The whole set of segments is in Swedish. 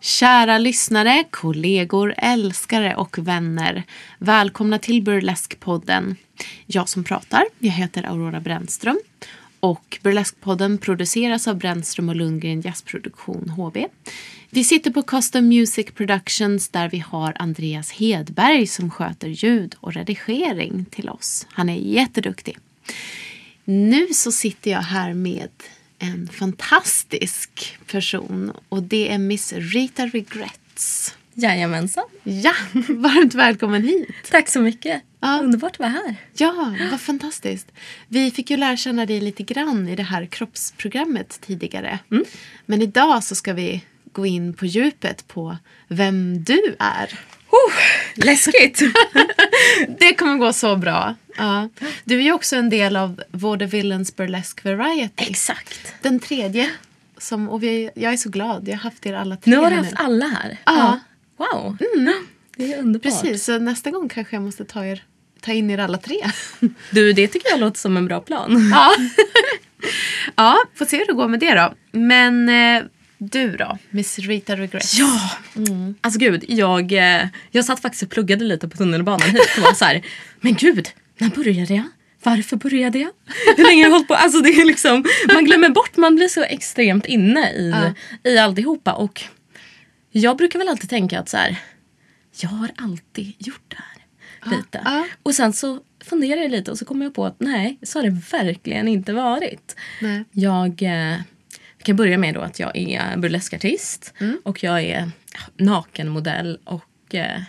Kära lyssnare, kollegor, älskare och vänner. Välkomna till Burlesque-podden. Jag som pratar, jag heter Aurora Brännström. Och Burlesque-podden produceras av Brännström och Lundgren Jazzproduktion HB. Vi sitter på Custom Music Productions där vi har Andreas Hedberg som sköter ljud och redigering till oss. Han är jätteduktig. Nu så sitter jag här med en fantastisk person och det är Miss Rita Regrets. Jajamensan. Ja, varmt välkommen hit. Tack så mycket. Ja. Underbart att vara här. Ja, vad fantastiskt. Vi fick ju lära känna dig lite grann i det här kroppsprogrammet tidigare. Men idag så ska vi gå in på djupet på vem du är. Läskigt. Det kommer gå så bra. Ja. Du är ju också en del av Vaudevillens Burlesque Variety. Exakt. Den tredje. Som, och vi, jag är så glad. Jag har haft er alla tre Nu har du haft alla här. Ja. Wow. Det är underbart. Precis, så nästa gång kanske jag måste ta, er, ta in er alla tre. Du, det tycker jag låter som en bra plan. Ja. ja, får se hur det går med det då. Men eh, du då, Miss Rita Regrets? Ja! Alltså gud, jag, eh, jag satt faktiskt och pluggade lite på tunnelbanan hit och var så här, men gud, när började jag? Varför började jag? Hur länge har jag hållit på? Alltså det är liksom, man glömmer bort, man blir så extremt inne i, i alltihopa. Och jag brukar väl alltid tänka att så här, jag har alltid gjort det här. Lite. ja. Och sen så funderar jag lite och så kommer jag på att nej, så har det verkligen inte varit. Nej. Jag eh, kan börja med då att jag är burleskartist och jag är nakenmodell och eh,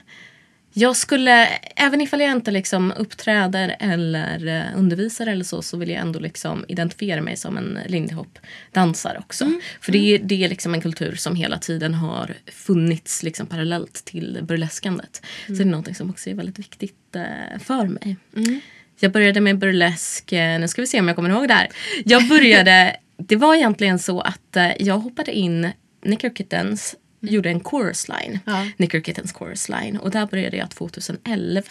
jag skulle, även ifall jag inte liksom uppträder eller eh, undervisar eller så, så vill jag ändå liksom identifiera mig som en lindy hop-dansare också. För det, är- det är liksom en kultur som hela tiden har funnits liksom parallellt till burleskandet. Så det är någonting som också är väldigt viktigt eh, för mig. Jag började med burlesk, eh, nu ska vi se om jag kommer ihåg det här. Jag började, det var egentligen så att jag hoppade in, Nicker Kittens gjorde en chorus line, Ja. Nicker Kittens chorus line. Och där började jag 2011.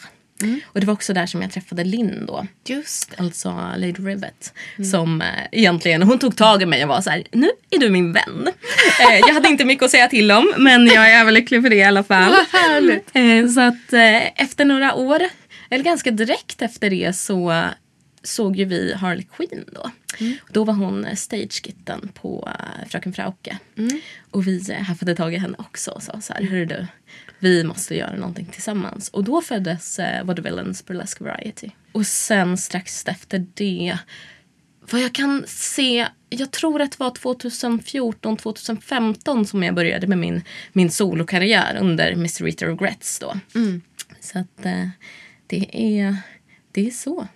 Och det var också där som jag träffade Linn då. Just det. Alltså Lady Rivet. Som eh, egentligen, hon tog tag i mig och var så här, nu är du min vän. eh, jag hade inte mycket att säga till om men jag är överlycklig för det i alla fall. Eh, så att eh, efter några år, eller ganska direkt efter det så såg ju vi Harley Quinn då. Då var hon eh, stagekitten på eh, Fröken Frauke. Och vi eh, haffade tag i henne också och sa så här, hörru du, vi måste göra någonting tillsammans. Och då föddes eh, Vaudevillens Burlesque Variety. Och sen strax efter det vad jag kan se, jag tror att det var 2014, 2015 som jag började med min, min solokarriär under Miss Rita Regrets då. Så att eh, det är, det är så.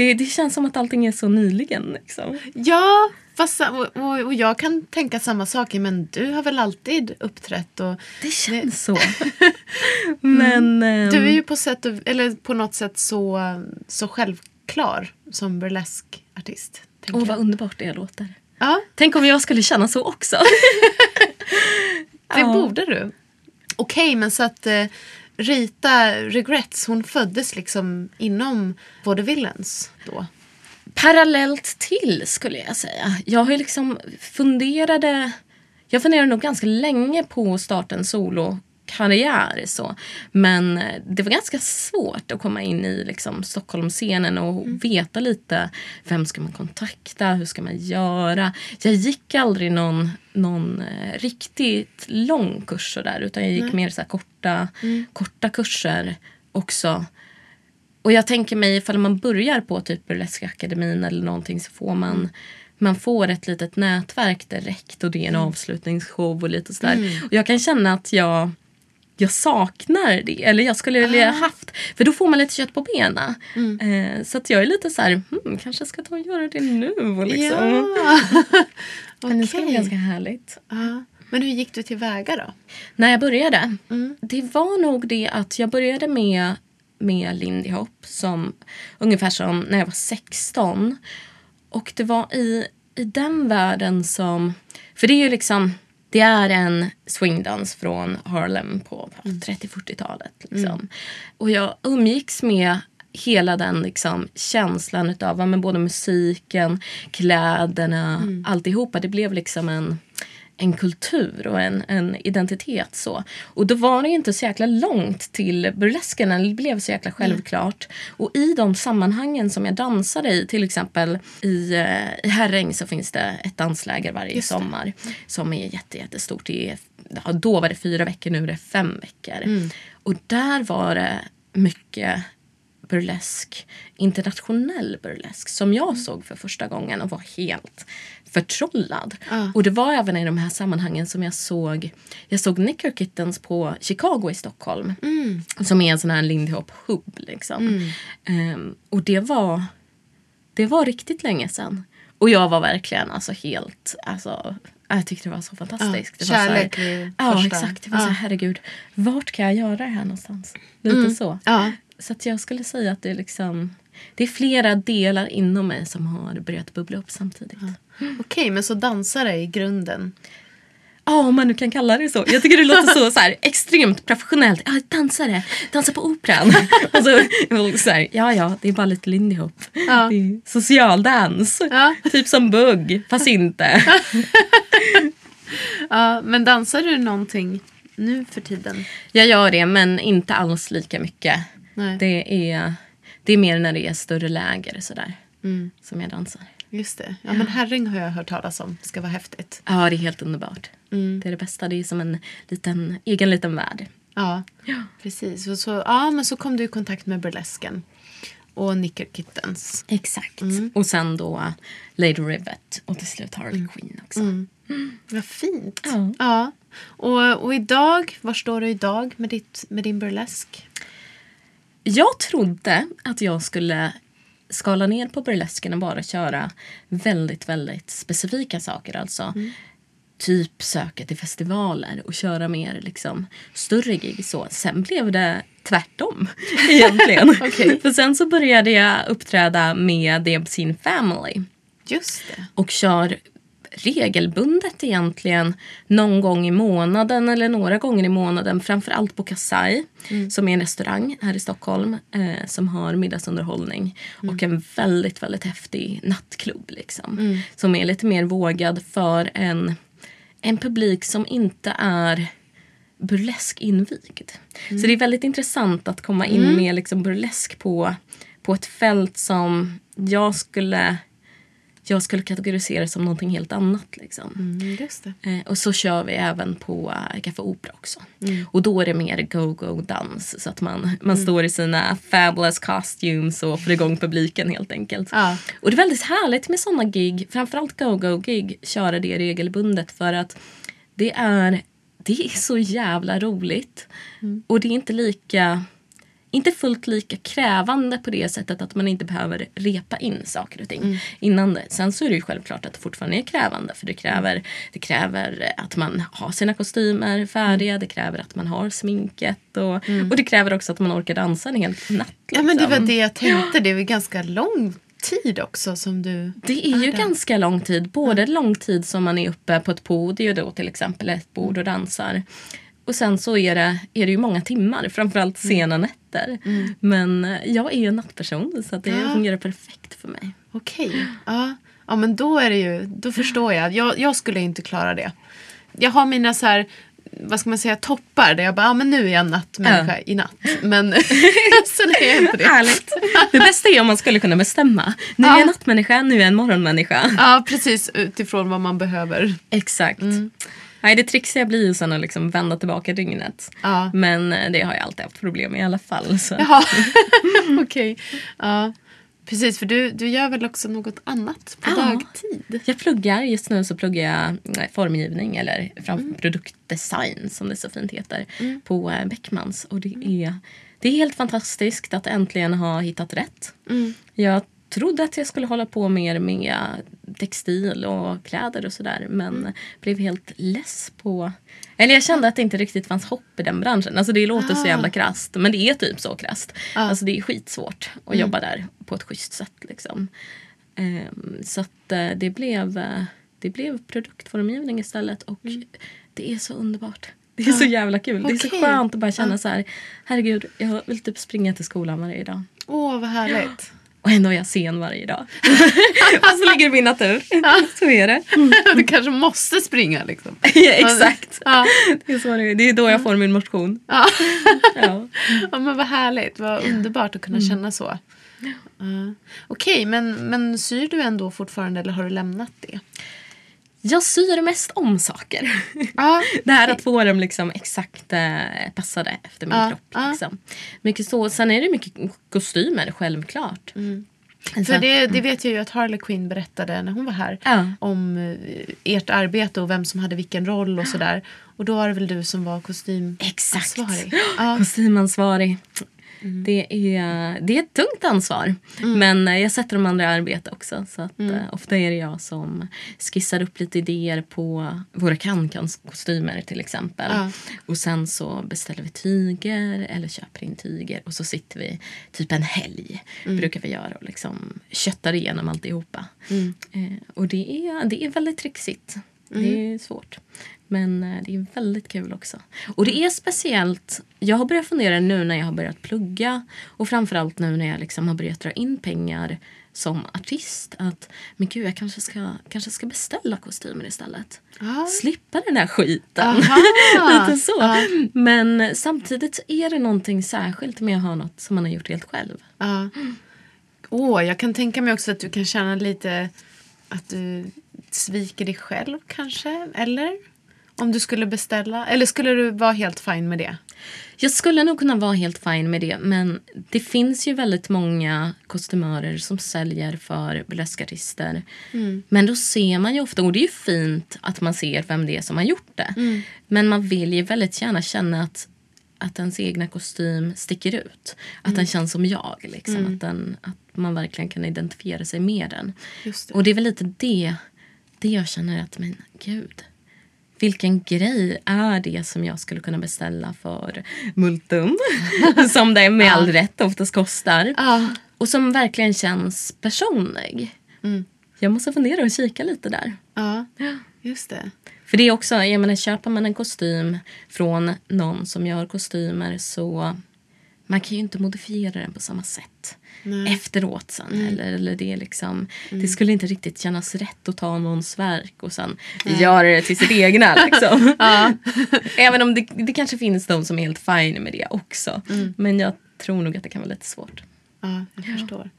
Det, det känns som att allting är så nyligen. Liksom. Ja, fast, och, och, jag kan tänka samma saker men du har väl alltid uppträtt och Det känns så. Men... ehm, du är ju på, sätt eller på något sätt så, så självklar som burleskartist. Åh, vad underbart det låter. Ja, Tänk om jag skulle känna så också. det Ja. borde du. Okej, men så att eh, Rita Regrets, hon föddes liksom inom Vaudevillens då? Parallellt till skulle jag säga. Jag har ju liksom funderade... Jag funderade nog ganska länge på att starta en solo karriär. Så. Men eh, det var ganska svårt att komma in i liksom, Stockholmsscenen och veta lite vem ska man kontakta, hur ska man göra. Jag gick aldrig någon, någon eh, riktigt lång kurs så där, utan jag gick mer så korta, korta kurser också. Och jag tänker mig ifall man börjar på typ Burleskaakademin eller någonting så får man man får ett litet nätverk direkt och det är en avslutningsshow och lite sådär. Och jag kan känna att jag jag saknar det. Eller jag skulle vilja haft. För då får man lite kött på benen. Eh, så att jag är lite så här, hmm, kanske jag ska ta och göra det nu. och Liksom. Ja. Men det ska Okej. ganska härligt. Ja. Men hur gick du tillväga då? När jag började, det var nog det att jag började med, med Lindy Hop som ungefär som när jag var 16. Och det var i, i den världen som... För det är ju liksom... Det är en swingdans från Harlem på 30-40-talet. Liksom. Och jag umgicks med hela den liksom, känslan utav ja, men både musiken, kläderna, alltihopa. Det blev liksom en, en kultur och en, en identitet. så. Och då var det inte så jäkla långt till burlesken. Det blev så jäkla självklart. Och i de sammanhangen som jag dansade i, till exempel i, eh, i Herräng så finns det ett dansläger varje sommar som är jätte, jättestort. Det är, då var det fyra veckor, nu är det fem veckor. Och där var det mycket burlesk, internationell burlesk som jag såg för första gången och var helt förtrollad. Och det var även i de här sammanhangen som jag såg jag såg Knicker Kittens på Chicago i Stockholm. Som är en sån här Lindy Hop hubb liksom. Ehm, och det var det var riktigt länge sedan. Och jag var verkligen alltså helt, alltså jag tyckte det var så fantastiskt. Ja, det var så här- kärlek Ja, första. exakt. Det var så här, Ja. herregud, vart kan jag göra det här någonstans? Lite så. Ja. Så att jag skulle säga att det är liksom det är flera delar inom mig som har börjat bubbla upp samtidigt. Ja, Okej, men så dansare i grunden. om man nu kan kalla det så. Jag tycker det låter så, så här, extremt professionellt. Ja, dansare, dansar på operan. och så, så här, ja, ja, det är bara lite Lindy Hop. Ja. Socialdans. Ja. Typ som bugg, fast inte. Ja, men dansar du någonting nu för tiden? Jag gör det, men inte alls lika mycket. Nej. Det är, det är mer när det är större läger sådär, som jag dansar. Just det. Ja, men Herräng har jag hört talas om. ska vara häftigt. Ja, det är helt underbart. Det är det bästa. Det är som en liten, egen liten värld. Ja, precis. Och så, ja, men så kom du i kontakt med burlesken. Och Knicker Kittens. Exakt. Och sen då Lady Rivet och till slut Harley Quinn också. Vad fint. Ja. ja. Och, och idag, var står du idag med, ditt, med din burlesk? Jag trodde att jag skulle skala ner på burlesken och bara köra väldigt, väldigt specifika saker. Alltså typ söka till festivaler och köra mer liksom större gig. Så. Sen blev det tvärtom egentligen. Okej. För sen så började jag uppträda med The Obscene Family Just det. och kör regelbundet egentligen någon gång i månaden eller några gånger i månaden. Framförallt på Kasai som är en restaurang här i Stockholm eh, som har middagsunderhållning och en väldigt, väldigt häftig nattklubb liksom. Som är lite mer vågad för en, en publik som inte är burlesk invigd. Så det är väldigt intressant att komma in med liksom burlesk på, på ett fält som jag skulle jag skulle kategorisera som någonting helt annat. Liksom. Mm, just det. Eh, och så kör vi även på äh, Café Opera också. Och då är det mer go-go-dans. Så att man, man står i sina fabulous costumes och får igång publiken helt enkelt. Ja. Och det är väldigt härligt med såna gig, framförallt go-go-gig, köra det regelbundet för att det är, det är så jävla roligt. Och det är inte lika inte fullt lika krävande på det sättet att man inte behöver repa in saker och ting innan det. Sen så är det ju självklart att det fortfarande är krävande för det kräver, det kräver att man har sina kostymer färdiga, det kräver att man har sminket och, och det kräver också att man orkar dansa en hel natt. Ja, men det var liksom. det jag tänkte. Det är väl ganska lång tid också som du... Det är ju ganska lång tid. Både lång tid som man är uppe på ett podium då till exempel ett bord och dansar. Och sen så är det, är det ju många timmar, framförallt sena nätter. Men eh, jag är ju en nattperson så det Ja. fungerar perfekt för mig. Okej. Ja. ja, men då är det ju... Då förstår jag. jag. Jag skulle inte klara det. Jag har mina så här vad ska man säga, toppar där jag bara, ah, men nu är jag nattmänniska Ja. i natt. Men sen är jag inte det. Härligt. Det bästa är om man skulle kunna bestämma. Nu är Ja. jag nattmänniska, nu är jag en morgonmänniska. Ja, precis utifrån vad man behöver. Exakt. Nej, det trixiga blir ju sen att liksom vända tillbaka dygnet. Ja. Men eh, det har jag alltid haft problem med i alla fall. Så. Jaha, okej. Ja. Precis, för du, du gör väl också något annat på Ja. dagtid? Jag pluggar, just nu så pluggar jag eh, formgivning eller fram produktdesign som det så fint heter på eh, Beckmans. Och det är, det är helt fantastiskt att äntligen ha hittat rätt. Jag trodde att jag skulle hålla på mer med textil och kläder och sådär men blev helt less på... Eller jag kände att det inte riktigt fanns hopp i den branschen. Alltså det låter så jävla krasst men det är typ så krasst. Alltså det är skitsvårt att jobba där på ett schysst sätt liksom. Ehm, så att eh, det blev, eh, det blev produktformgivning istället och det är så underbart. Det är så jävla kul. Det är så skönt att bara känna så här, herregud jag vill typ springa till skolan varje dag. Åh, vad härligt. Och ändå är jag sen varje dag. Fast så ligger det i min natur. Så är det. Du kanske måste springa liksom. ja, exakt. Ja. Det är, så det, är. det är då jag får min motion. Ja. Ja. ja, men vad härligt. Vad underbart att kunna känna så. Ja. Okej, men, men syr du ändå fortfarande eller har du lämnat det? Jag syr mest om saker. Ja, Det här att få dem liksom exakt eh, passade efter min Ja, kropp. Liksom. Mycket så. Sen är det mycket kostymer, självklart. Alltså, För det, det vet jag ju att Harley Quinn berättade när hon var här. Ja. Om eh, ert arbete och vem som hade vilken roll och sådär. Och då var det väl du som var Exakt. kostymansvarig. Ja. Kostymansvarig. Det, är, det är ett tungt ansvar. Men eh, jag sätter de andra i arbete också. Så att, eh, ofta är det jag som skissar upp lite idéer på våra cancan-kostymer till exempel. Ja. Och sen så beställer vi tyger eller köper in tyger. Och så sitter vi typ en helg. Brukar vi göra och liksom köttar igenom alltihopa. Eh, och det är, det är väldigt trixigt. Det är svårt. Men eh, det är väldigt kul också. Och det är speciellt. Jag har börjat fundera nu när jag har börjat plugga och framförallt nu när jag liksom har börjat dra in pengar som artist. Att men gud, jag kanske ska, kanske ska beställa kostymer istället. Ja. Slippa den här skiten. Aha. Lite så. Men samtidigt så är det någonting särskilt med att ha något som man har gjort helt själv. Ja. Åh, jag kan tänka mig också att du kan känna lite att du sviker dig själv kanske, eller? Om du skulle beställa, eller skulle du vara helt fin med det? Jag skulle nog kunna vara helt fin med det men det finns ju väldigt många kostymörer som säljer för burleskartister. Men då ser man ju ofta, och det är ju fint att man ser vem det är som har gjort det. Men man vill ju väldigt gärna känna att, att ens egna kostym sticker ut. Att den känns som jag. Liksom. Att, den, att man verkligen kan identifiera sig med den. Det. Och det är väl lite det, det jag känner att, men gud. Vilken grej är det som jag skulle kunna beställa för multum? som det med all rätt oftast kostar. Och som verkligen känns personlig. Jag måste fundera och kika lite där. Ja, just det. För det är också, jag menar köper man en kostym från någon som gör kostymer så man kan ju inte modifiera den på samma sätt efteråt sen. Eller, eller det, är liksom, det skulle inte riktigt kännas rätt att ta någons verk och sen göra det till sitt egna. Liksom. Även om det, det kanske finns de som är helt fine med det också. Men jag tror nog att det kan vara lite svårt. Ja, jag förstår.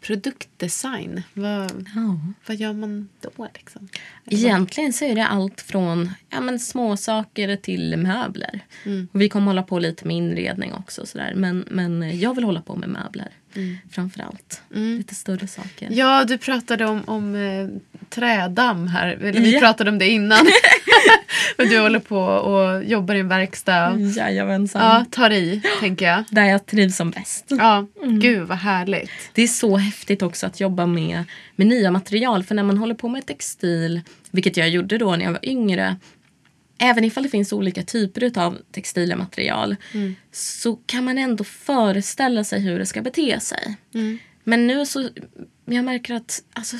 Produktdesign, vad, Ja. vad gör man då? Liksom? Egentligen så är det allt från ja, men småsaker till möbler. Och vi kommer hålla på lite med inredning också. Sådär. Men, men jag vill hålla på med möbler framför allt. Lite större saker. Ja, du pratade om, om eh, trädamm här. Eller vi Ja. pratade om det innan. du håller på och jobbar i en verkstad. Jajamensan. Ja, tar i, tänker jag. Där jag trivs som bäst. Ja, gud vad härligt. Det är så häftigt också att jobba med, med nya material. För när man håller på med textil, vilket jag gjorde då när jag var yngre. Även ifall det finns olika typer av textila material så kan man ändå föreställa sig hur det ska bete sig. Men nu så, jag märker att alltså,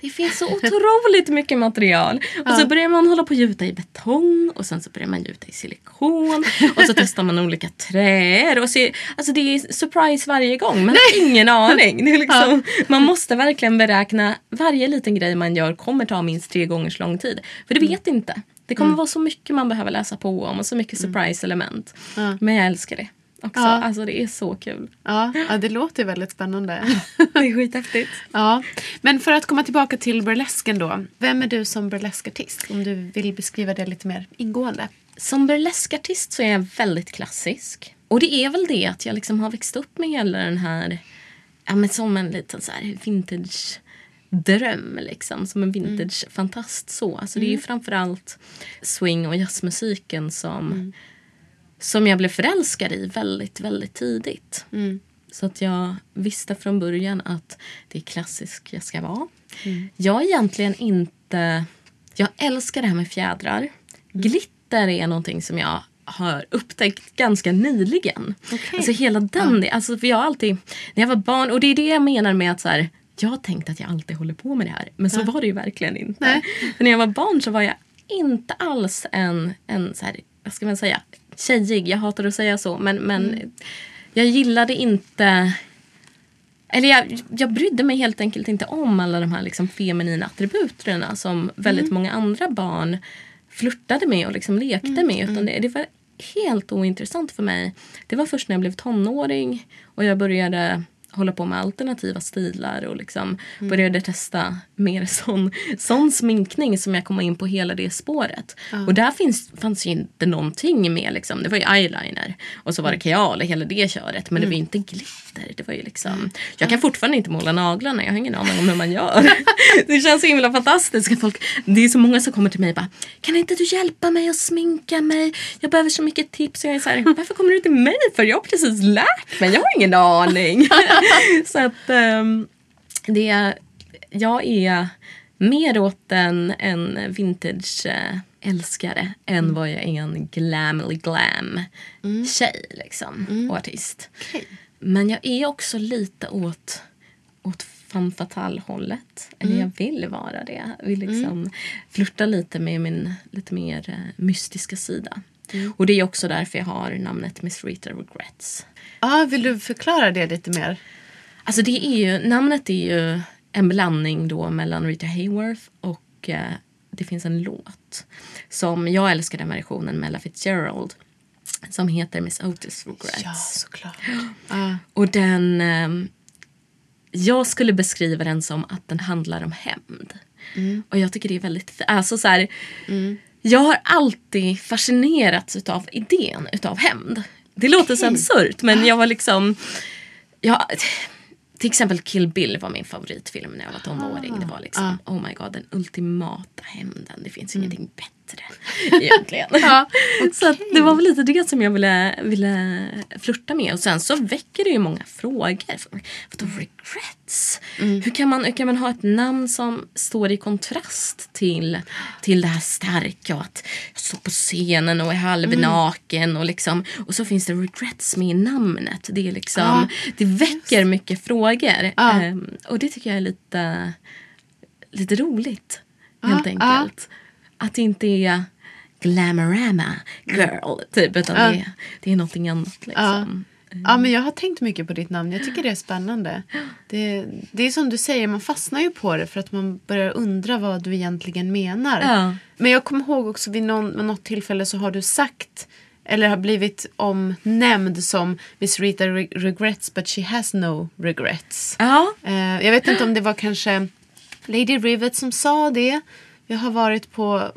det finns så otroligt mycket material. Och så börjar man hålla på att gjuta i betong och sen så börjar man gjuta i silikon. Och så testar man olika träer. Och så, alltså det är surprise varje gång. Man har ingen aning. Det är liksom, Man måste verkligen beräkna varje liten grej man gör kommer ta minst tre gånger så lång tid. För du vet inte. Det kommer vara så mycket man behöver läsa på om och så mycket surprise-element. Men jag älskar det också. Ja. Alltså det är så kul. Ja, ja, det låter väldigt spännande. Det är skithäftigt. ja. Men för att komma tillbaka till burlesken då. Vem är du som burleskartist? Om du vill beskriva det lite mer ingående. Som burleskartist så är jag väldigt klassisk. Och det är väl det att jag liksom har växt upp med hela den här, ja men som en liten så här vintage dröm liksom. Som en vintage fantast så. Alltså det är ju framförallt swing och jazzmusiken som, som jag blev förälskad i väldigt, väldigt tidigt. Så att jag visste från början att det är klassisk jag ska vara. Jag är egentligen inte... Jag älskar det här med fjädrar. Glitter är någonting som jag har upptäckt ganska nyligen. Alltså hela den alltså för jag alltid, när jag var barn, och det är det jag menar med att så här, jag tänkte att jag alltid håller på med det här. Men så var det ju verkligen inte. För när jag var barn så var jag inte alls en, en så här, vad ska man säga, tjejig. Jag hatar att säga så. Men, men jag gillade inte eller jag, jag brydde mig helt enkelt inte om alla de här liksom feminina attributerna som väldigt många andra barn flörtade med och liksom lekte med. Utan det, det var helt ointressant för mig. Det var först när jag blev tonåring och jag började hålla på med alternativa stilar och liksom började testa mer sån, sån sminkning som jag kom in på hela det spåret. Och där finns, fanns ju inte någonting med liksom. Det var ju eyeliner och så var det kajal och hela det köret. Men det var ju inte glitter. Det var ju liksom, jag kan fortfarande inte måla naglarna. Jag har ingen aning om hur man gör. det känns så himla fantastiskt. Folk, det är så många som kommer till mig och bara Kan inte du hjälpa mig att sminka mig? Jag behöver så mycket tips. Och jag är så här, varför kommer du till mig för? Jag har precis lärt mig. Jag har ingen aning. så att ehm, det är, jag är mer åt en, en vintage älskare än vad jag är en glamly glam tjej liksom, och artist. Men jag är också lite åt, åt femme fatale-hållet. Eller jag vill vara det. Jag vill liksom flirta lite med min lite mer eh, mystiska sida. Och det är också därför jag har namnet Miss Rita Regrets. Ah, vill du förklara det lite mer? Alltså det är ju, namnet är ju en blandning då mellan Rita Hayworth och eh, det finns en låt som jag älskar den versionen med Ella Fitzgerald som heter Miss Otis Regrets. Ja, såklart. Ah. Och den... ehm, jag skulle beskriva den som att den handlar om hämnd. Och jag tycker det är väldigt... Alltså så här, Jag har alltid fascinerats utav idén utav hämnd. Det låter så absurt men jag var liksom... Jag, till exempel Kill Bill var min favoritfilm när jag var tonåring. Det var liksom, oh my god, den ultimata hämnden. Det finns ingenting bättre egentligen. Så att det var väl lite det som jag ville, ville flirta med. Och sen så väcker det ju många frågor. Vadå regrets? Hur, kan man, hur kan man ha ett namn som står i kontrast till, till det här starka och att jag står på scenen och är halvnaken och liksom och så finns det regrets med i namnet. Det är liksom, det väcker mycket frågor. Ehm, och det tycker jag är lite, lite roligt helt enkelt. Att det inte är glamorama girl typ utan det, är, det är någonting annat liksom. Ja, men jag har tänkt mycket på ditt namn. Jag tycker det är spännande. Det, det är som du säger, man fastnar ju på det för att man börjar undra vad du egentligen menar. Ja. Men jag kommer ihåg också vid, någon, vid något tillfälle så har du sagt eller har blivit omnämnd som Miss Rita re- regrets but she has no regrets. Ja. Eh, jag vet inte om det var kanske Lady Rivet som sa det. Jag har varit på,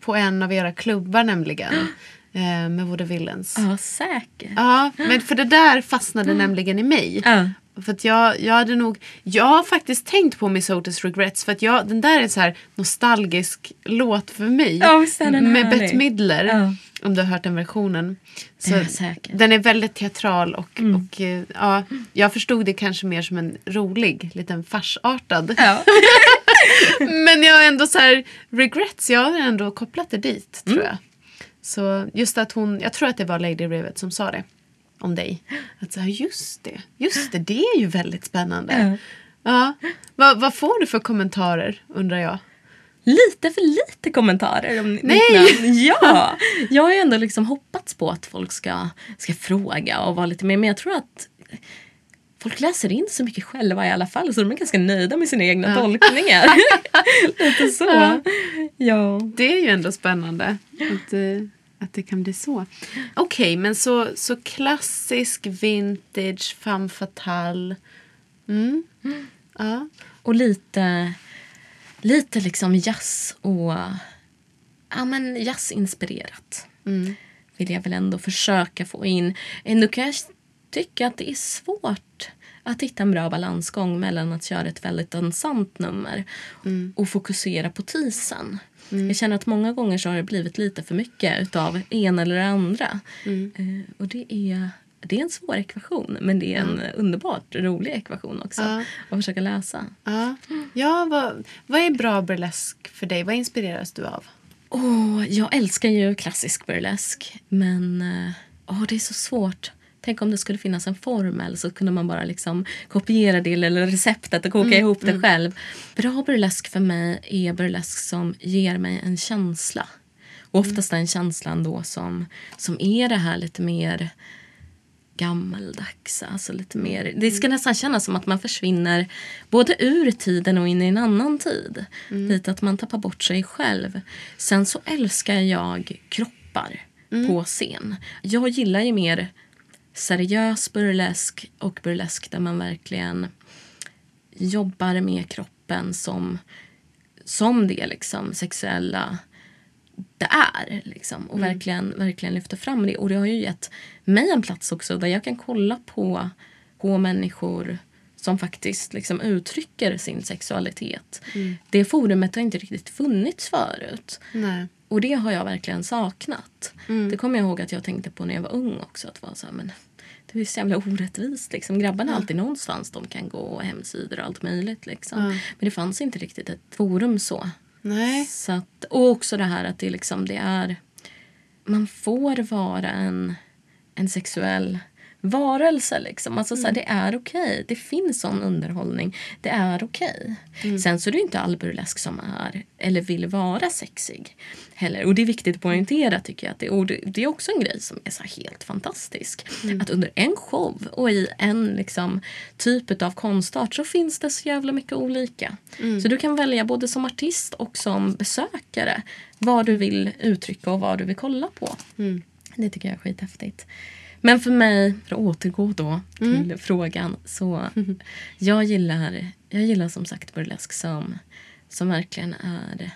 på en av era klubbar nämligen. Eh, med Vaudevillens. Ja, säkert. Ja, men för det där fastnade nämligen i mig. Ja. För att jag, jag hade nog, jag har faktiskt tänkt på Miss Otis Regrets för att jag, den där är en så här nostalgisk låt för mig. Är den med. Bette Midler. Ja. Om du har hört den versionen. Så säkert. Den är väldigt teatral och, Mm. och eh, ja, jag förstod det kanske mer som en rolig, liten farsartad. Ja. Men jag har ändå så här, regrets, jag har ändå kopplat det dit Mm. tror jag. Så just att hon, jag tror att det var Lady Rivet som sa det om dig. Att så här, just det, just det, det är ju väldigt spännande. Ja. Vad, vad får du för kommentarer undrar jag? Lite för lite kommentarer om mitt Nej. namn. Ja, jag har ju ändå liksom hoppats på att folk ska, ska fråga och vara lite mer. Men jag tror att folk läser in så mycket själva i alla fall så de är ganska nöjda med sina egna tolkningar. Lite så. Ja. Ja. Det är ju ändå spännande att, eh, att det kan bli så. Okej, men så, så klassisk vintage femme fatale. Mm. Ja. Och lite, lite liksom jazz och ja, men jazzinspirerat. Vill jag väl ändå försöka få in. Ändå kan jag tycka att det är svårt att hitta en bra balansgång mellan att köra ett väldigt dansant nummer och fokusera på tisen. Jag känner att många gånger så har det blivit lite för mycket utav en eller andra. Eh, och det är, det är en svår ekvation men det är en underbart rolig ekvation också Ja. att försöka läsa. Ja, ja vad, vad är bra burlesk för dig? Vad inspireras du av? Åh, jag älskar ju klassisk burlesk, men åh, det är så svårt. Tänk om det skulle finnas en formel så kunde man bara liksom kopiera det eller receptet och koka ihop det själv. Bra burlesk för mig är burlesk som ger mig en känsla. Och oftast den känslan då som, som är det här lite mer gammaldags. Alltså lite mer, det ska nästan kännas som att man försvinner både ur tiden och in i en annan tid. Lite att man tappar bort sig själv. Sen så älskar jag kroppar på scen. Jag gillar ju mer seriös burlesk och burlesk där man verkligen jobbar med kroppen som, som det liksom sexuella det är. Liksom, och verkligen, verkligen lyfter fram det. Och det har ju gett mig en plats också där jag kan kolla på, på människor som faktiskt liksom uttrycker sin sexualitet. Det forumet har inte riktigt funnits förut. Nej. Och det har jag verkligen saknat. Det kommer jag ihåg att jag tänkte på när jag var ung också. Att vara så här, men det är så jävla orättvist. Liksom. Grabbarna har alltid någonstans de kan gå och hemsidor och allt möjligt. Liksom. Men det fanns inte riktigt ett forum så. Nej. Så att, och också det här att det, liksom, det är... Man får vara en, en sexuell varelse. Liksom. Alltså, så här, det är okej. Det finns sån underhållning. Det är okej. Sen så är det inte all burlesk som är eller vill vara sexig. Heller. Och det är viktigt att poängtera tycker jag. Att det, och det, är också en grej som är så helt fantastisk. Att under en show och i en liksom, typ av konstart så finns det så jävla mycket olika. Så du kan välja både som artist och som besökare vad du vill uttrycka och vad du vill kolla på. Det tycker jag är skithäftigt. Men för mig, för att återgå då till frågan, så jag gillar, jag gillar som sagt burlesk som, som verkligen är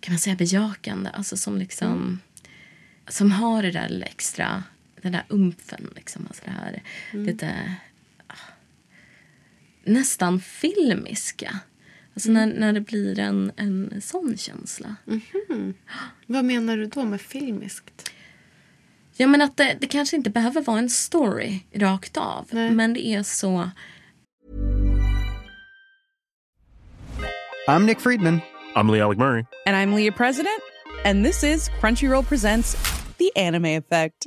kan man säga bejakande, alltså som liksom som har det där lilla extra, den där umfen liksom, alltså det här lite ah, nästan filmiska. Alltså när, när det blir en, en sån känsla. Vad menar du då med filmiskt? Ja, men att det, det kanske inte behöver vara en story rakt av. Men det är så... I'm Nick Friedman. I'm Lee Alec Murray. And I'm Leah President, and this is Crunchyroll Presents The Anime Effect.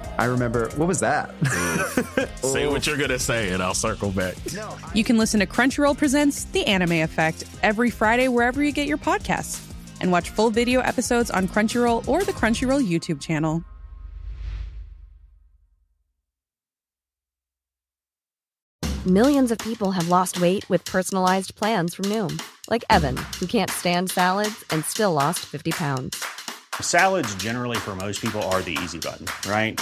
I remember, what was that? Say what you're gonna say, and I'll circle back. you can listen to Crunchyroll Presents The Anime Effect every Friday wherever you get your podcasts. And watch full video episodes on Crunchyroll or the Crunchyroll YouTube channel. Millions of people have lost weight with personalized plans from Noom, like Evan, who can't stand salads and still lost 50 pounds. Salads, generally, for most people, are the easy button, right?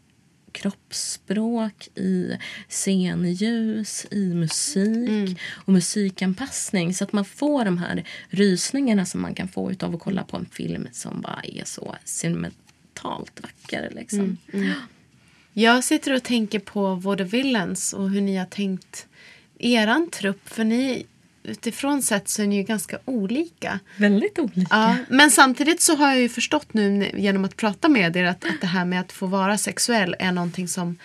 kroppsspråk, i scenljus, i musik och musikanpassning. Så att man får de här rysningarna som man kan få av att kolla på en film som bara är så sentimentalt vacker. Liksom. Jag sitter och tänker på Vaudevillains och hur ni har tänkt eran trupp. För ni, utifrån sett så är ni ju ganska olika. Väldigt olika. Ja, men samtidigt så har jag ju förstått nu genom att prata med er att, att det här med att få vara sexuell är någonting som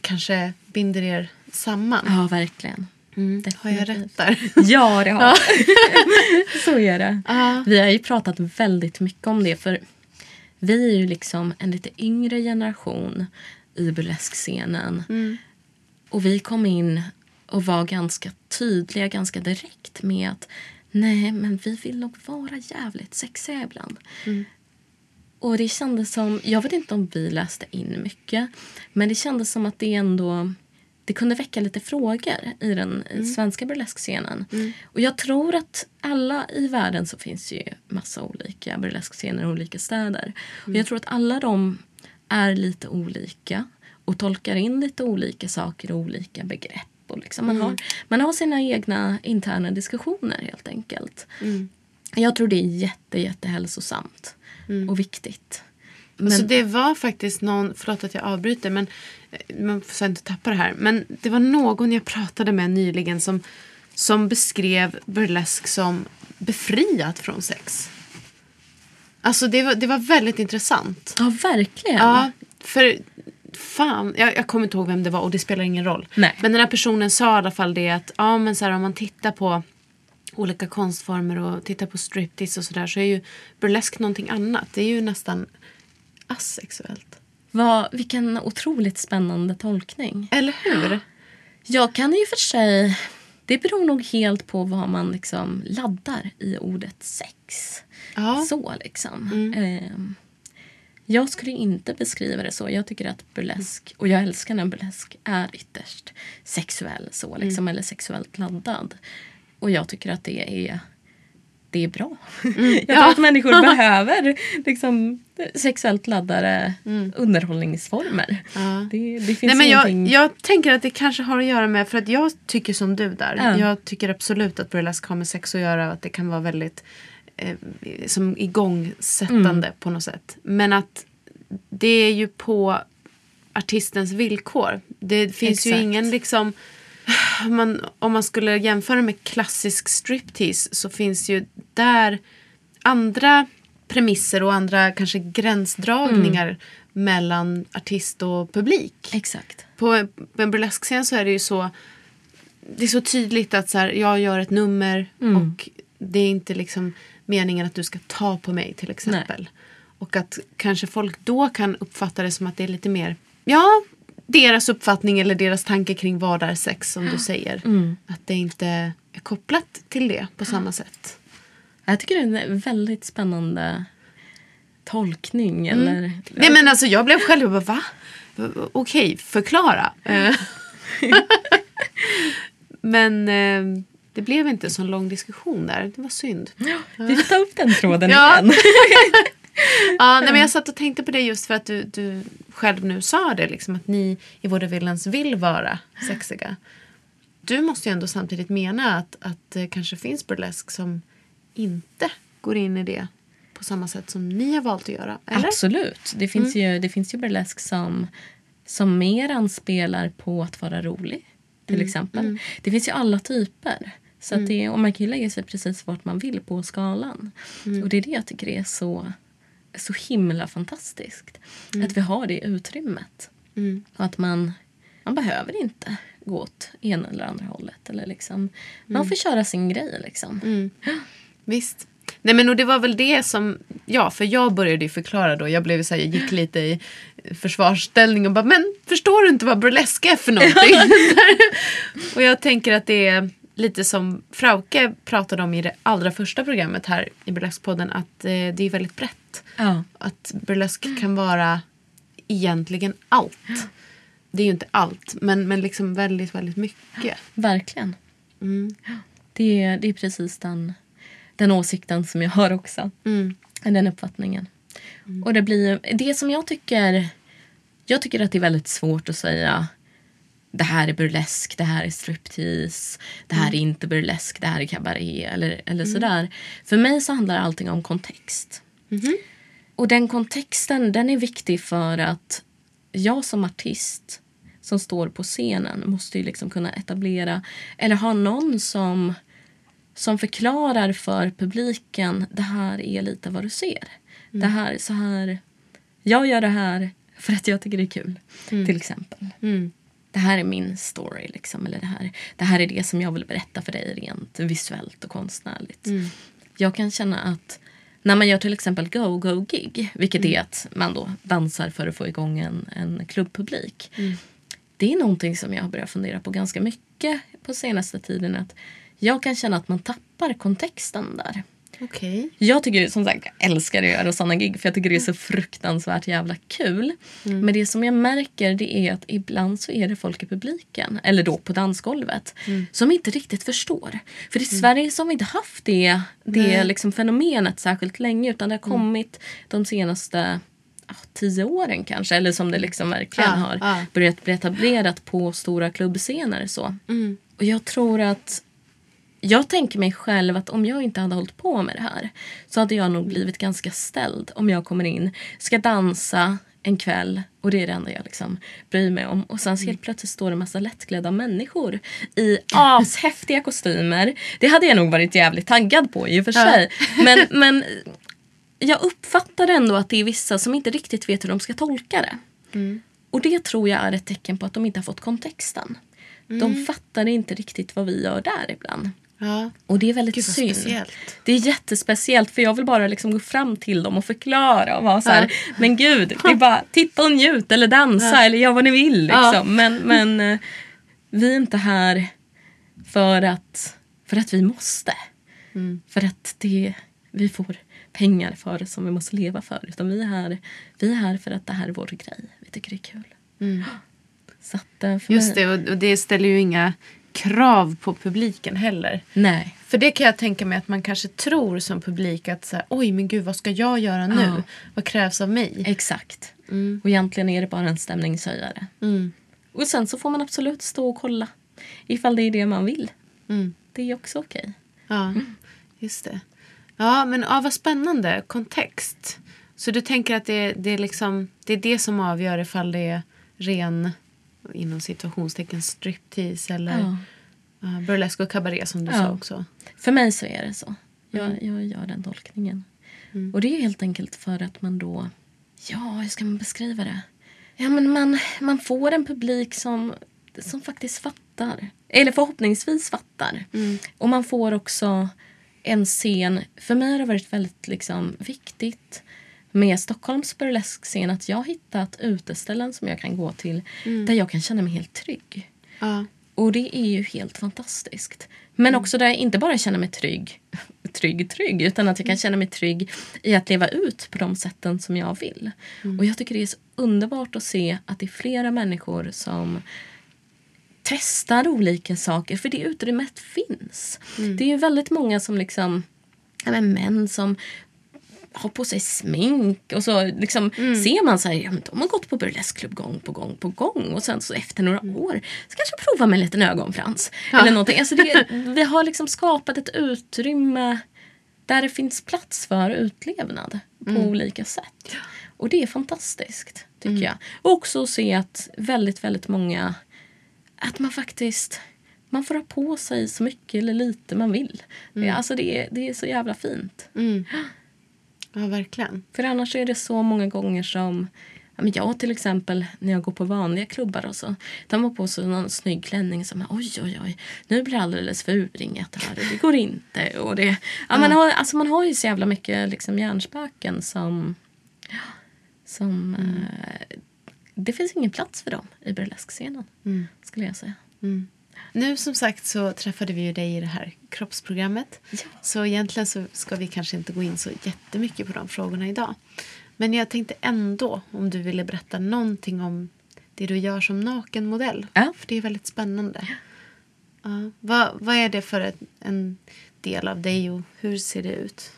kanske binder er samman. Ja, verkligen. Mm. Har jag rätt där? Ja, det har Så är det. Ja. Vi har ju pratat väldigt mycket om det. För vi är ju liksom en lite yngre generation i burleskscenen. Och vi kom in och var ganska tydliga ganska direkt med att nej, men vi vill nog vara jävligt sexiga ibland. Och det kändes som, jag vet inte om vi läste in mycket, men det kändes som att det ändå det kunde väcka lite frågor i den i svenska burleskscenen. Och jag tror att alla i världen så finns ju massa olika burleskscener i olika städer. Och jag tror att alla de är lite olika och tolkar in lite olika saker och olika begrepp. Och liksom man, har, man har sina egna interna diskussioner helt enkelt. Jag tror det är jätte, jättehälsosamt och viktigt. Men, Så det var faktiskt någon, förlåt att jag avbryter men eh, man får inte tappa det här. Men det var någon jag pratade med nyligen som, som beskrev burlesk som befriat från sex. Alltså det var, det var väldigt intressant. ja, verkligen. Ja, för fan, jag, jag kommer inte ihåg vem det var och det spelar ingen roll. Nej. Men den här personen sa i alla fall det att ja, men så här, om man tittar på olika konstformer och tittar på striptease och sådär så är ju burlesk någonting annat. Det är ju nästan asexuellt. Vad, vilken otroligt spännande tolkning. Eller hur? Jag kan och för sig... Det beror nog helt på vad man liksom laddar i ordet sex. Ja. Så liksom. Ehm, jag skulle inte beskriva det så. Jag tycker att burlesk, och jag älskar när burlesk är ytterst sexuell så liksom, eller sexuellt laddad. Och jag tycker att det är det är bra. jag tror Ja. att människor behöver liksom, sexuellt laddade underhållningsformer. Ja. Det, det finns Nej, men jag, ingenting... jag tänker att det kanske har att göra med, för att jag tycker som du där. Ja. Jag tycker absolut att burlesk har med sex att göra och att det kan vara väldigt eh, som igångsättande Mm. på något sätt. Men att det är ju på artistens villkor. Det finns ju Exakt. ingen liksom om man, om man skulle jämföra med klassisk striptease så finns ju där andra premisser och andra kanske gränsdragningar Mm. mellan artist och publik. Exakt. På på en burleskscen så är det ju så det är så tydligt att så här, jag gör ett nummer Mm. och det är inte liksom meningen att du ska ta på mig till exempel. Och att kanske folk då kan uppfatta det som att det är lite mer, ja, deras uppfattning eller deras tanke kring vad är sex som du säger. Mm. Att det inte är kopplat till det på samma sätt. Jag tycker det är en väldigt spännande tolkning. Eller, Nej men alltså jag blev själv bara va? Okej, förklara. Eh, men eh, det blev inte en sån lång diskussion där. Det var synd. Vi får ta upp den tråden Ja. igen. Ja, nej, men jag satt och tänkte på det just för att du, du själv nu sa det. Liksom, att ni i Vårdavillans vill vara sexiga. Du måste ju ändå samtidigt mena att, att det kanske finns burlesk som inte går in i det på samma sätt som ni har valt att göra. Eller? Absolut. Det finns, ju, det finns ju burlesk som, som mer anspelar på att vara rolig. Till exempel. Det finns ju alla typer. Så att det, och man kan ju lägga sig precis vart man vill på skalan. Och det är det jag tycker är så, så himla fantastiskt. Att vi har det utrymmet. Och att man, man behöver inte gå åt ena eller andra hållet. Eller liksom, Man får köra sin grej. Liksom. Visst. Nej men och det var väl det som, ja för jag började ju förklara då, jag blev så här, jag gick lite i försvarsställning och bara men förstår du inte vad burlesk är för någonting? och jag tänker att det är lite som Frauke pratade om i det allra första programmet här i Burleskpodden att eh, det är väldigt brett. Ja. Att burlesk kan vara egentligen allt. Det är ju inte allt men, men liksom väldigt väldigt mycket. Verkligen. Mm. Det, är, det är precis den, den åsikten som jag har också. Mm. Den uppfattningen. Och det blir det som jag tycker jag tycker att det är väldigt svårt att säga det här är burlesk, det här är striptease, det här är inte burlesk, det här är cabaret eller, eller sådär. För mig så handlar allting om kontext. Och den kontexten den är viktig för att jag som artist som står på scenen måste ju liksom kunna etablera eller ha någon som, som förklarar för publiken det här är lite vad du ser. Det här, så här, jag gör det här för att jag tycker det är kul. Till exempel. Det här är min story. Liksom, eller det, här, det här är det som jag vill berätta för dig rent visuellt och konstnärligt. Jag kan känna att när man gör till exempel go-go-gig, vilket är att man då dansar för att få igång en, en klubbpublik. Det är någonting som jag har börjat fundera på ganska mycket på senaste tiden. Att jag kan känna att man tappar kontexten där. Okej. Jag tycker som sagt jag älskar att göra sådana gig för jag tycker det är så fruktansvärt jävla kul. Men det som jag märker det är att ibland så är det folk i publiken, eller då på dansgolvet, som inte riktigt förstår. För i Sverige så har vi inte haft det, det liksom fenomenet särskilt länge utan det har kommit de senaste tio åren kanske. Eller som det liksom verkligen Ja, har ja. börjat bli etablerat på stora klubbscener. Så. Och jag tror att jag tänker mig själv att om jag inte hade hållit på med det här så hade jag nog blivit ganska ställd om jag kommer in, ska dansa en kväll och det är det enda jag liksom bryr mig om. Och sen så helt plötsligt står det en massa lättklädda människor i ashäftiga kostymer. Det hade jag nog varit jävligt taggad på i och för sig. Men, men jag uppfattar ändå att det är vissa som inte riktigt vet hur de ska tolka det. Och det tror jag är ett tecken på att de inte har fått kontexten. De fattar inte riktigt vad vi gör där ibland. Ja. Och det är väldigt Gud, synd. speciellt. Det är jättespeciellt för jag vill bara liksom gå fram till dem och förklara och vara så här, men gud, det är bara titta och njut eller dansa eller gör vad ni vill liksom. Ja. Men, men eh, vi är inte här för att, för att vi måste. Mm. För att det, vi får pengar för det som vi måste leva för. Utan vi är, här, vi är här för att det här är vår grej. Vi tycker det är kul. Så att, eh, Mm. Just mig, det, och och det ställer ju inga krav på publiken heller. Nej. För det kan jag tänka mig att man kanske tror som publik att så här, oj men gud vad ska jag göra nu? Ja. Vad krävs av mig? Exakt. Och egentligen är det bara en stämningshöjare. Mm. Och sen så får man absolut stå och kolla ifall det är det man vill. Mm. Det är också okej. Ja, just det. Ja, men ja, vad spännande. Kontext. Så du tänker att det, det, är liksom, det är det som avgör ifall det är ren, inom situationstecken, striptease eller Ja. ja, burlesk och cabaret som du Ja. sa också. För mig så är det så. Jag, jag gör den tolkningen. Och det är helt enkelt för att man då... Ja, hur ska man beskriva det? Ja, men man, man får en publik som, som faktiskt fattar. Eller förhoppningsvis fattar. Och man får också en scen. För mig har det varit väldigt liksom, viktigt med Stockholms burleskscen att jag hittat uteställen som jag kan gå till där jag kan känna mig helt trygg. Ja. Och det är ju helt fantastiskt. Men också där jag inte bara känner mig trygg, trygg, trygg, utan att jag kan känna mig trygg i att leva ut på de sätten som jag vill. Och jag tycker det är så underbart att se att det är flera människor som testar olika saker, för det utrymmet finns. Det är ju väldigt många som liksom, ja, men män som har på sig smink och så liksom ser man så här, ja, men de har gått på burleskklubb gång på gång på gång och sen så efter några år så kanske prova med en liten ögonfrans. Eller någonting. Alltså det, vi har liksom skapat ett utrymme där det finns plats för utlevnad på olika sätt. Och det är fantastiskt tycker jag. Och också att se att väldigt, väldigt många att man faktiskt man får ha på sig så mycket eller lite man vill. Det, alltså det, är, det är så jävla fint. ja, verkligen. För annars är det så många gånger som ja, men jag till exempel när jag går på vanliga klubbar och så. De har på sig någon snygg klänning som oj oj oj nu blir det alldeles för urringat här och det går inte. Och det, ja, Man, har, alltså, man har ju så jävla mycket liksom, hjärnspöken som, som eh, det finns ingen plats för dem i burleskscenen. Mm. Skulle jag säga. Nu som sagt så träffade vi ju dig i det här kroppsprogrammet. Så egentligen så ska vi kanske inte gå in så jättemycket på de frågorna idag. Men jag tänkte ändå om du ville berätta någonting om det du gör som nakenmodell. Ja. För det är väldigt spännande. Ja. Vad, vad är det för ett, en del av dig och hur ser det ut?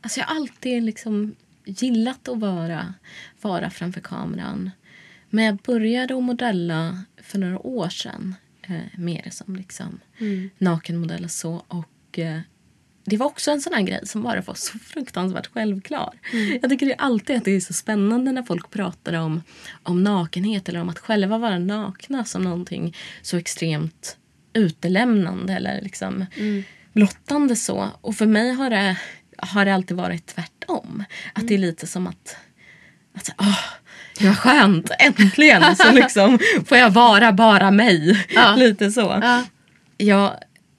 Alltså jag har alltid liksom gillat att vara, vara framför kameran. Men jag började att modella för några år sedan. Eh, mer som liksom nakenmodell och så. Och eh, det var också en sån här grej som bara var så fruktansvärt självklar. Jag tycker det alltid att det är så spännande när folk pratar om, om nakenhet eller om att själva vara nakna som någonting så extremt utelämnande eller liksom blottande så. Och för mig har det, har det alltid varit tvärtom. Att det är lite som att, att så, åh, var skönt, äntligen så liksom får jag vara bara mig. Ja. lite så. Ja. Jag,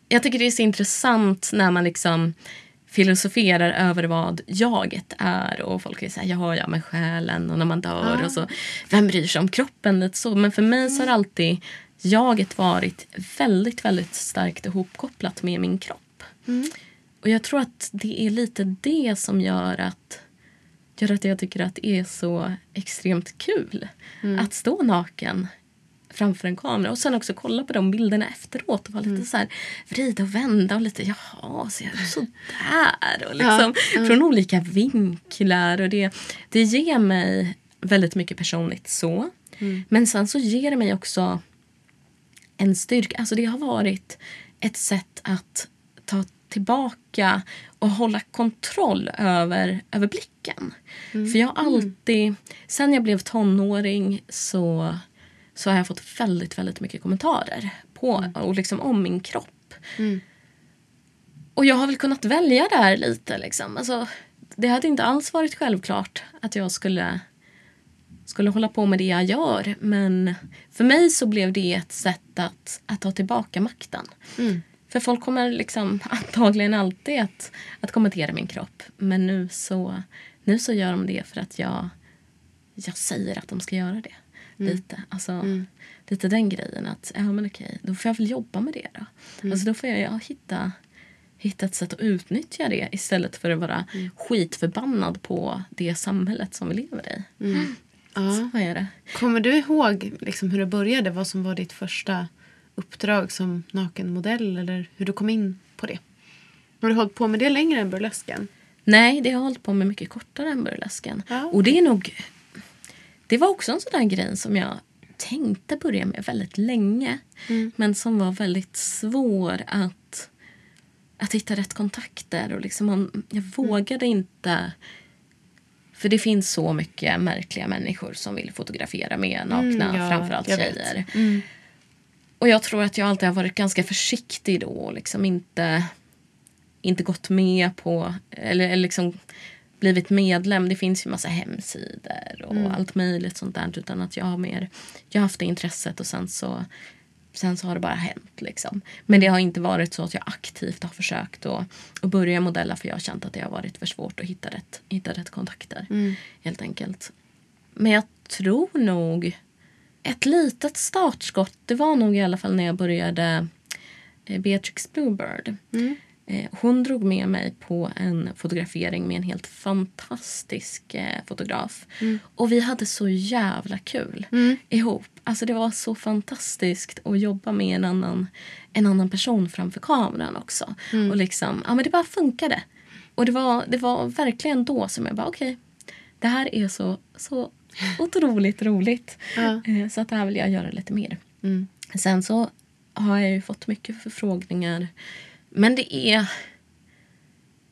jag tycker det är så intressant när man liksom filosoferar över vad jaget är och folk är såhär, jaha ja men själen och när man dör och så. Vem bryr sig om kroppen? Lite så. Men för mig så har alltid jaget varit väldigt, väldigt starkt ihopkopplat med min kropp. Och jag tror att det är lite det som gör att, gör att jag tycker att det är så extremt kul att stå naken framför en kamera och sen också kolla på de bilderna efteråt och vara lite så här vrida och vända och lite jaha, ser jag så där? Och liksom från olika vinklar och det, det ger mig väldigt mycket personligt så. Men sen så ger det mig också en styrka. Alltså det har varit ett sätt att ta tillbaka och hålla kontroll över, över blicken. För jag har alltid, sen jag blev tonåring så, så har jag fått väldigt, väldigt mycket kommentarer på och liksom om min kropp. Och jag har väl kunnat välja där lite. Liksom. Alltså, det hade inte alls varit självklart att jag skulle skulle hålla på med det jag gör. Men för mig så blev det ett sätt att, att ta tillbaka makten. För folk kommer liksom antagligen alltid att, att kommentera min kropp. Men nu så, nu så gör de det för att jag, jag säger att de ska göra det. Lite. Alltså, lite den grejen att ja, men okej, då får jag väl jobba med det då. Alltså, då får jag ja, hitta, hitta ett sätt att utnyttja det istället för att vara skitförbannad på det samhället som vi lever i. Ja. Så är det. Kommer du ihåg liksom hur det började? Vad som var ditt första uppdrag som nakenmodell? Eller hur du kom in på det? Har du hållit på med det längre än burlesken? Nej, det har jag hållit på med mycket kortare än burlesken. Ja, Och det är nog... Det var också en sån där grej som jag tänkte börja med väldigt länge. Men som var väldigt svår att, att hitta rätt kontakter. Och liksom man, jag vågade inte... För det finns så mycket märkliga människor som vill fotografera med nakna, Mm, ja, framförallt jag vet. Och jag tror att jag alltid har varit ganska försiktig då och liksom inte, inte gått med på eller, eller liksom blivit medlem. Det finns ju massa hemsidor och allt möjligt sånt där. Utan att jag har mer, jag har haft det intresset och sen så, sen så har det bara hänt. Liksom. Men det har inte varit så att jag aktivt har försökt att, att börja modella för jag har känt att det har varit för svårt att hitta rätt, hitta rätt kontakter. Helt enkelt. Men jag tror nog ett litet startskott, det var nog i alla fall när jag började eh, Beatrix Bluebird. Eh, Hon drog med mig på en fotografering med en helt fantastisk eh, fotograf. Och vi hade så jävla kul ihop. Alltså det var så fantastiskt att jobba med en annan, en annan person framför kameran också. Och liksom, ja men det bara funkade. Och det var, det var verkligen då som jag bara okej, det här är så, så otroligt roligt. Eh, Så att det här vill jag göra lite mer. Sen så har jag ju fått mycket förfrågningar. Men det är,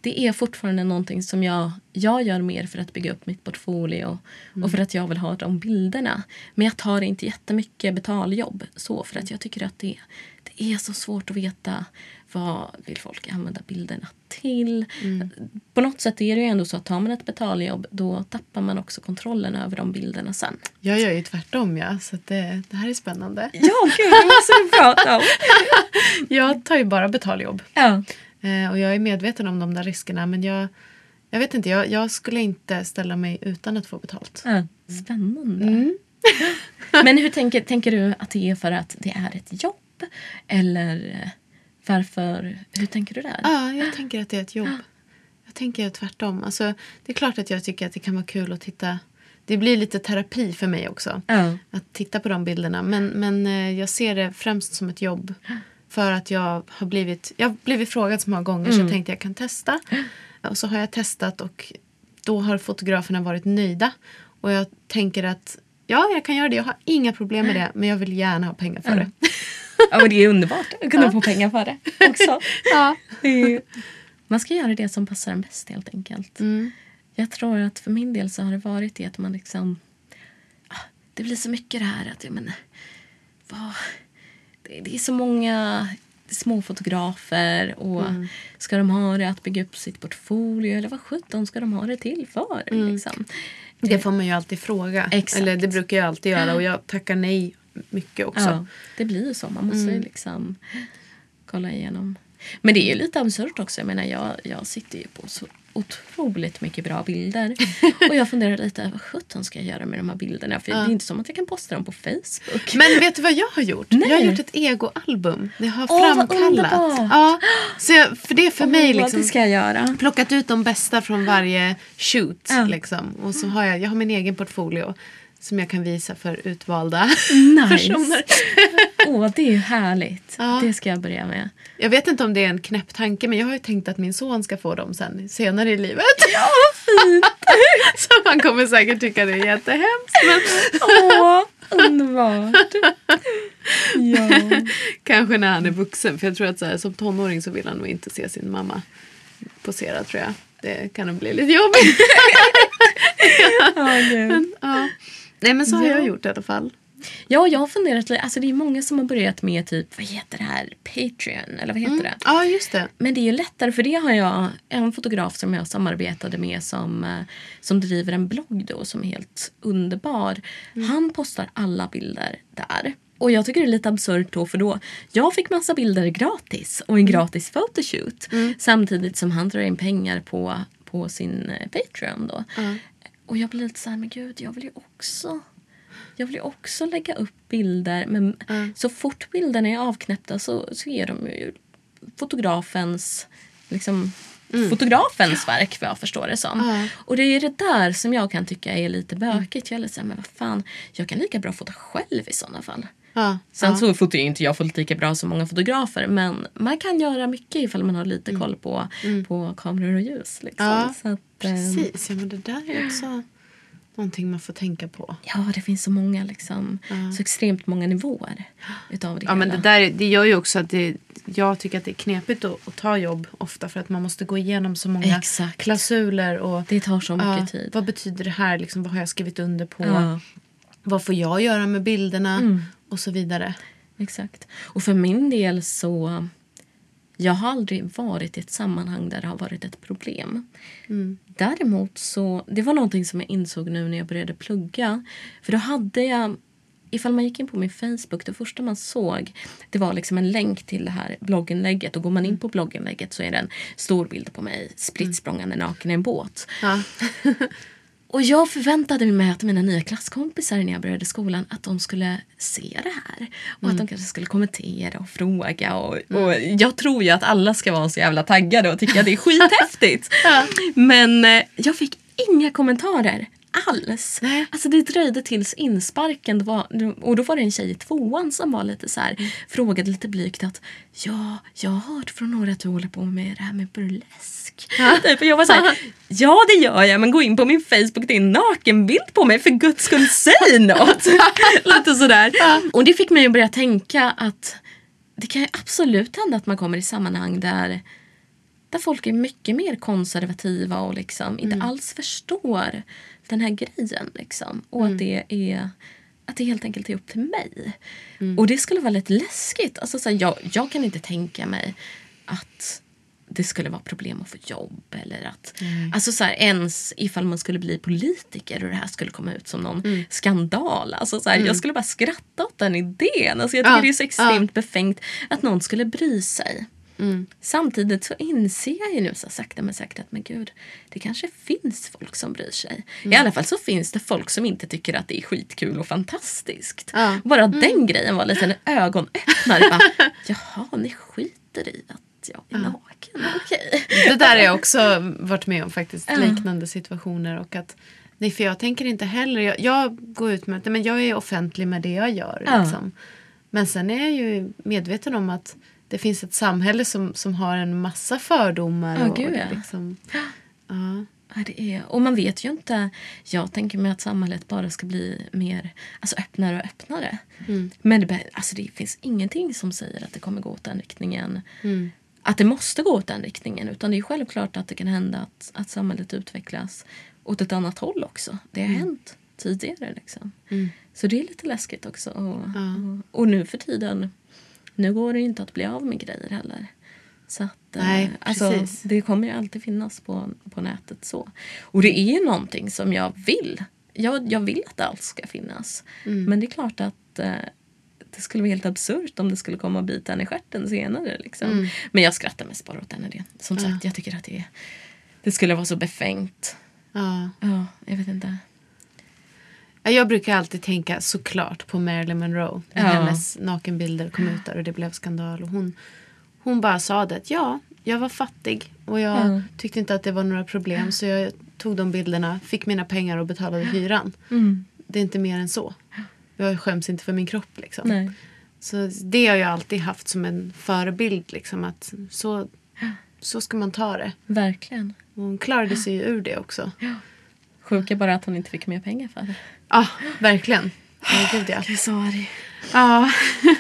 det är fortfarande någonting som jag, jag gör mer för att bygga upp mitt portfolio och för att jag vill ha de bilderna. Men jag tar inte jättemycket betaljobb så för att jag tycker att det, det är så svårt att veta vad vill folk använda bilderna till. På något sätt är det ju ändå så att tar man ett betaljobb då tappar man också kontrollen över de bilderna sen. Jag gör ju tvärtom, ja. Så det, det här är spännande. Ja, gud, det måste du prata om. Jag tar ju bara betaljobb. Ja. Eh, och jag är medveten om de där riskerna. Men jag, Jag vet inte, jag, jag skulle inte ställa mig utan att få betalt. Ja, spännande. Men hur tänker, tänker du att det är för att det är ett jobb? Eller eh, varför? Hur tänker du där? Ja, jag tänker att det är ett jobb. Jag tänker tvärtom. Alltså, det är klart att jag tycker att det kan vara kul att titta. Det blir lite terapi för mig också. Ja. Att titta på de bilderna. Men, men eh, jag ser det främst som ett jobb. För att jag har blivit, jag har blivit frågad så många gånger så jag tänkte jag kan testa. Och så har jag testat och då har fotograferna varit nöjda. Och jag tänker att ja, jag kan göra det. Jag har inga problem med det. Men jag vill gärna ha pengar för det. Ja, men det är underbart att kunna få pengar för det också. Ja. Man ska göra det som passar en bäst helt enkelt. Jag tror att för min del så har det varit det att man liksom... ah, Det blir så mycket det här att, jag menar, vad, det, det är så många småfotografer och ska de ha det att bygga upp sitt portfolio eller vad sjutton ska de ha det till för? Liksom? Det får man ju alltid fråga. Exakt. Eller det brukar jag alltid göra. Och jag tackar nej mycket också. Ja, det blir ju så. Man måste ju liksom kolla igenom. Men det är ju lite absurt också. Jag menar, jag, jag sitter ju på så otroligt mycket bra bilder. Och jag funderar lite, vad sjutton ska jag göra med de här bilderna? För det är inte som att jag kan posta dem på Facebook. Men vet du vad jag har gjort? Nej. Jag har gjort ett egoalbum. Det har vad framkallat. ja, så jag, för det är för mig Åh, liksom. Det ska jag göra. plockat ut de bästa från varje shoot. Ja. Liksom. Och så har jag, jag har min egen portfolio som jag kan visa för utvalda Nice. personer. Åh, det är ju härligt. Ja. Det ska jag börja med. Jag vet inte om det är en knäpp tanke men jag har ju tänkt att min son ska få dem sen senare i livet. Ja, fint! så han kommer säkert tycka det är jättehemskt. Men Åh, underbart. Ja. kanske när han är vuxen. För jag tror att så här, som tonåring så vill han nog inte se sin mamma posera tror jag. Det kan nog bli lite jobbigt. Ja, gud. Nej men så har Ja. jag gjort i alla fall. Ja, jag har funderat lite. Alltså det är många som har börjat med typ, vad heter det här? Patreon, eller vad heter det? Ja just det. Men det är ju lättare för det har jag en fotograf som jag samarbetade med som, eh, som driver en blogg då som är helt underbar. Han postar alla bilder där. Och jag tycker det är lite absurt då för då jag fick massa bilder gratis och en gratis photoshoot samtidigt som han drar in pengar på, på sin eh, Patreon då. Och jag blir lite så här, men gud jag vill ju också jag vill också lägga upp bilder men så fort bilderna är avknäppta så, så är de ju fotografens liksom, fotografens verk vad jag förstår det som. Och det är det där som jag kan tycka är lite bökigt. Jag är lite så här, men vad fan, jag kan lika bra fota själv i sådana fall. Ja. Sen ja. så fotar ju inte jag fullt lika bra som många fotografer men man kan göra mycket ifall man har lite koll på, på kameror och ljus. Liksom. Ja, så att, ehm, Precis, ja, men det där är också någonting man får tänka på. Ja, det finns så många liksom, så extremt många nivåer utav det Ja, men det, där, det gör ju också att det, jag tycker att det är knepigt att, att ta jobb ofta för att man måste gå igenom så många Exakt. klausuler. Och, Det tar så mycket ja, tid. Vad betyder det här? Liksom, vad har jag skrivit under på? Ja. Vad får jag göra med bilderna? Och så vidare. Exakt. Och för min del så... Jag har aldrig varit i ett sammanhang där det har varit ett problem. Däremot så... Det var någonting som jag insåg nu när jag började plugga. För då hade jag... Ifall man gick in på min Facebook, det första man såg det var liksom en länk till det här blogginlägget. Och går man in på blogginlägget så är det en stor bild på mig spritt språngande naken i en båt. Ja. Och jag förväntade mig att mina nya klasskompisar när jag började skolan att de skulle se det här. Och att de kanske skulle kommentera och fråga. Och, och jag tror ju att alla ska vara så jävla taggade och tycka att det är skithäftigt. Men eh, jag fick inga kommentarer alls. Nej. Alltså det dröjde tills insparken. Var, och då var det en tjej i tvåan som var lite så här, frågade lite blygt att ja, jag har hört från några att du håller på med det här med burlesk. Typ, och jag var så här, ja det gör jag men gå in på min Facebook, det är en nakenbild på mig för guds skull säg något. lite sådär. Och det fick mig att börja tänka att det kan ju absolut hända att man kommer i sammanhang där där folk är mycket mer konservativa och liksom inte alls förstår den här grejen. Liksom. Och att det är att det helt enkelt är upp till mig. Och det skulle vara lite läskigt. Alltså, så här, jag, jag kan inte tänka mig att det skulle vara problem att få jobb. Eller att, alltså så här, ens ifall man skulle bli politiker och det här skulle komma ut som någon skandal. Alltså så här, Jag skulle bara skratta åt den idén. Alltså jag tycker Ja, det är så extremt befängt att någon skulle bry sig. Samtidigt så inser jag ju nu så sakta men säkert att men gud, det kanske finns folk som bryr sig. I Mm. alla fall så finns det folk som inte tycker att det är skitkul och fantastiskt. Ja. Bara Mm. den grejen var lite en ögonöppnare. Bara, Jaha, ni skiter i att jag är naken. Okej. Det där har jag också varit med om faktiskt. Ja. Liknande situationer. Och att, nej, för jag tänker inte heller. Jag, jag går ut med att jag är offentlig med det jag gör. Liksom. Men sen är jag ju medveten om att det finns ett samhälle som, som har en massa fördomar. Ja, och, gud, ja. liksom, ja. Ja, det är, och man vet ju inte. Jag tänker mig att samhället bara ska bli mer alltså öppnare och öppnare. Mm. Men det, alltså det finns ingenting som säger att det kommer gå åt den riktningen. Mm. Att det måste gå åt den riktningen. Utan det är självklart att det kan hända att, att samhället utvecklas åt ett annat håll också. Det har Mm. hänt tidigare. Liksom. Mm. Så det är lite läskigt också. Och, Ja. och, och nu för tiden, nu går det inte att bli av med grejer heller. Så att, eh, Nej, alltså, det kommer ju alltid finnas på, på nätet så. Och det är ju någonting som jag vill. Jag, jag vill att allt ska finnas. Mm. Men det är klart att eh, det skulle vara helt absurt om det skulle komma och bita en i stjärten senare. Liksom. Mm. Men jag skrattar mest bara åt den idén. Som Ja. sagt, jag tycker att det, det skulle vara så befängt. Ja. Ja, jag vet inte. Ja, Jag brukar alltid tänka såklart på Marilyn Monroe. Ja. hennes nakenbilder kom ut där och det blev skandal. Och hon, hon bara sa det att ja, jag var fattig och jag Ja. tyckte inte att det var några problem. Så jag tog de bilderna, fick mina pengar och betalade hyran. Mm. Det är inte mer än så. Jag skäms inte för min kropp. Liksom. Nej. Så det har jag alltid haft som en förebild. Liksom, att så, så ska man ta det. Verkligen. Och hon klarade sig ju ur det också. Sjuka bara att hon inte fick mer pengar för det. Ja, verkligen. Ja, gud ja. Jag är så arg. Ja.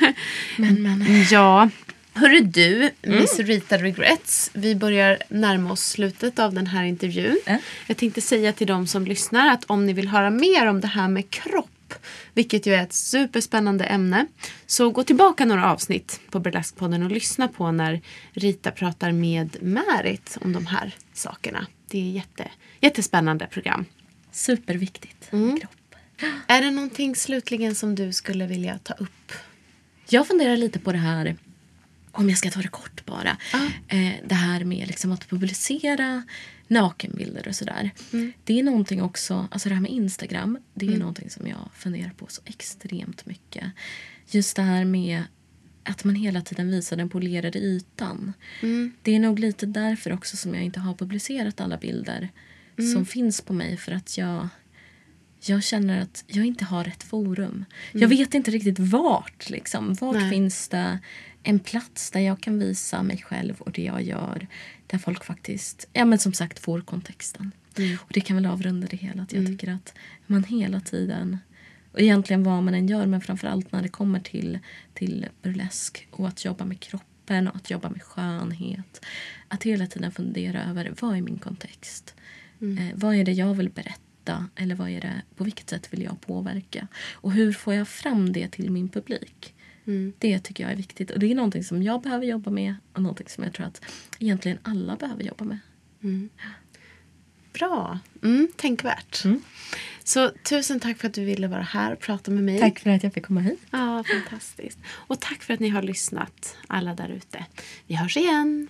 Men, men. Ja. Hörru du, Miss Rita Regrets. Vi börjar närma oss slutet av den här intervjun. Ja. Jag tänkte säga till de som lyssnar att om ni vill höra mer om det här med kropp, vilket ju är ett superspännande ämne, så gå tillbaka några avsnitt på Burlesque-podden och lyssna på när Rita pratar med Märit om de här sakerna. Det är jätte, jättespännande program. Superviktigt. Mm. Kropp. Är det någonting slutligen som du skulle vilja ta upp? Jag funderar lite på det här, om jag ska ta det kort bara. Eh, det här med liksom att publicera nakenbilder och sådär. Det är någonting också, alltså det här med Instagram, det är någonting som jag funderar på så extremt mycket. Just det här med att man hela tiden visar den polerade ytan. Det är nog lite därför också som jag inte har publicerat alla bilder som finns på mig för att jag jag känner att jag inte har rätt forum. Jag vet inte riktigt vart. Liksom. Vart Nej. finns det en plats där jag kan visa mig själv och det jag gör. Där folk faktiskt, ja men som sagt, får kontexten. Och det kan väl avrunda det hela. Att jag tycker att man hela tiden, och egentligen vad man än gör, men framförallt när det kommer till, till burlesk och att jobba med kroppen och att jobba med skönhet. Att hela tiden fundera över vad är min kontext? Eh, vad är det jag vill berätta? Eller vad är det, på vilket sätt vill jag påverka? Och hur får jag fram det till min publik? Det tycker jag är viktigt. Och det är någonting som jag behöver jobba med och någonting som jag tror att egentligen alla behöver jobba med. Bra. Mm, tänkvärt. Mm. Så tusen tack för att du ville vara här och prata med mig. Tack för att jag fick komma hit. Ja, fantastiskt. Och tack för att ni har lyssnat, alla där ute. Vi hörs igen.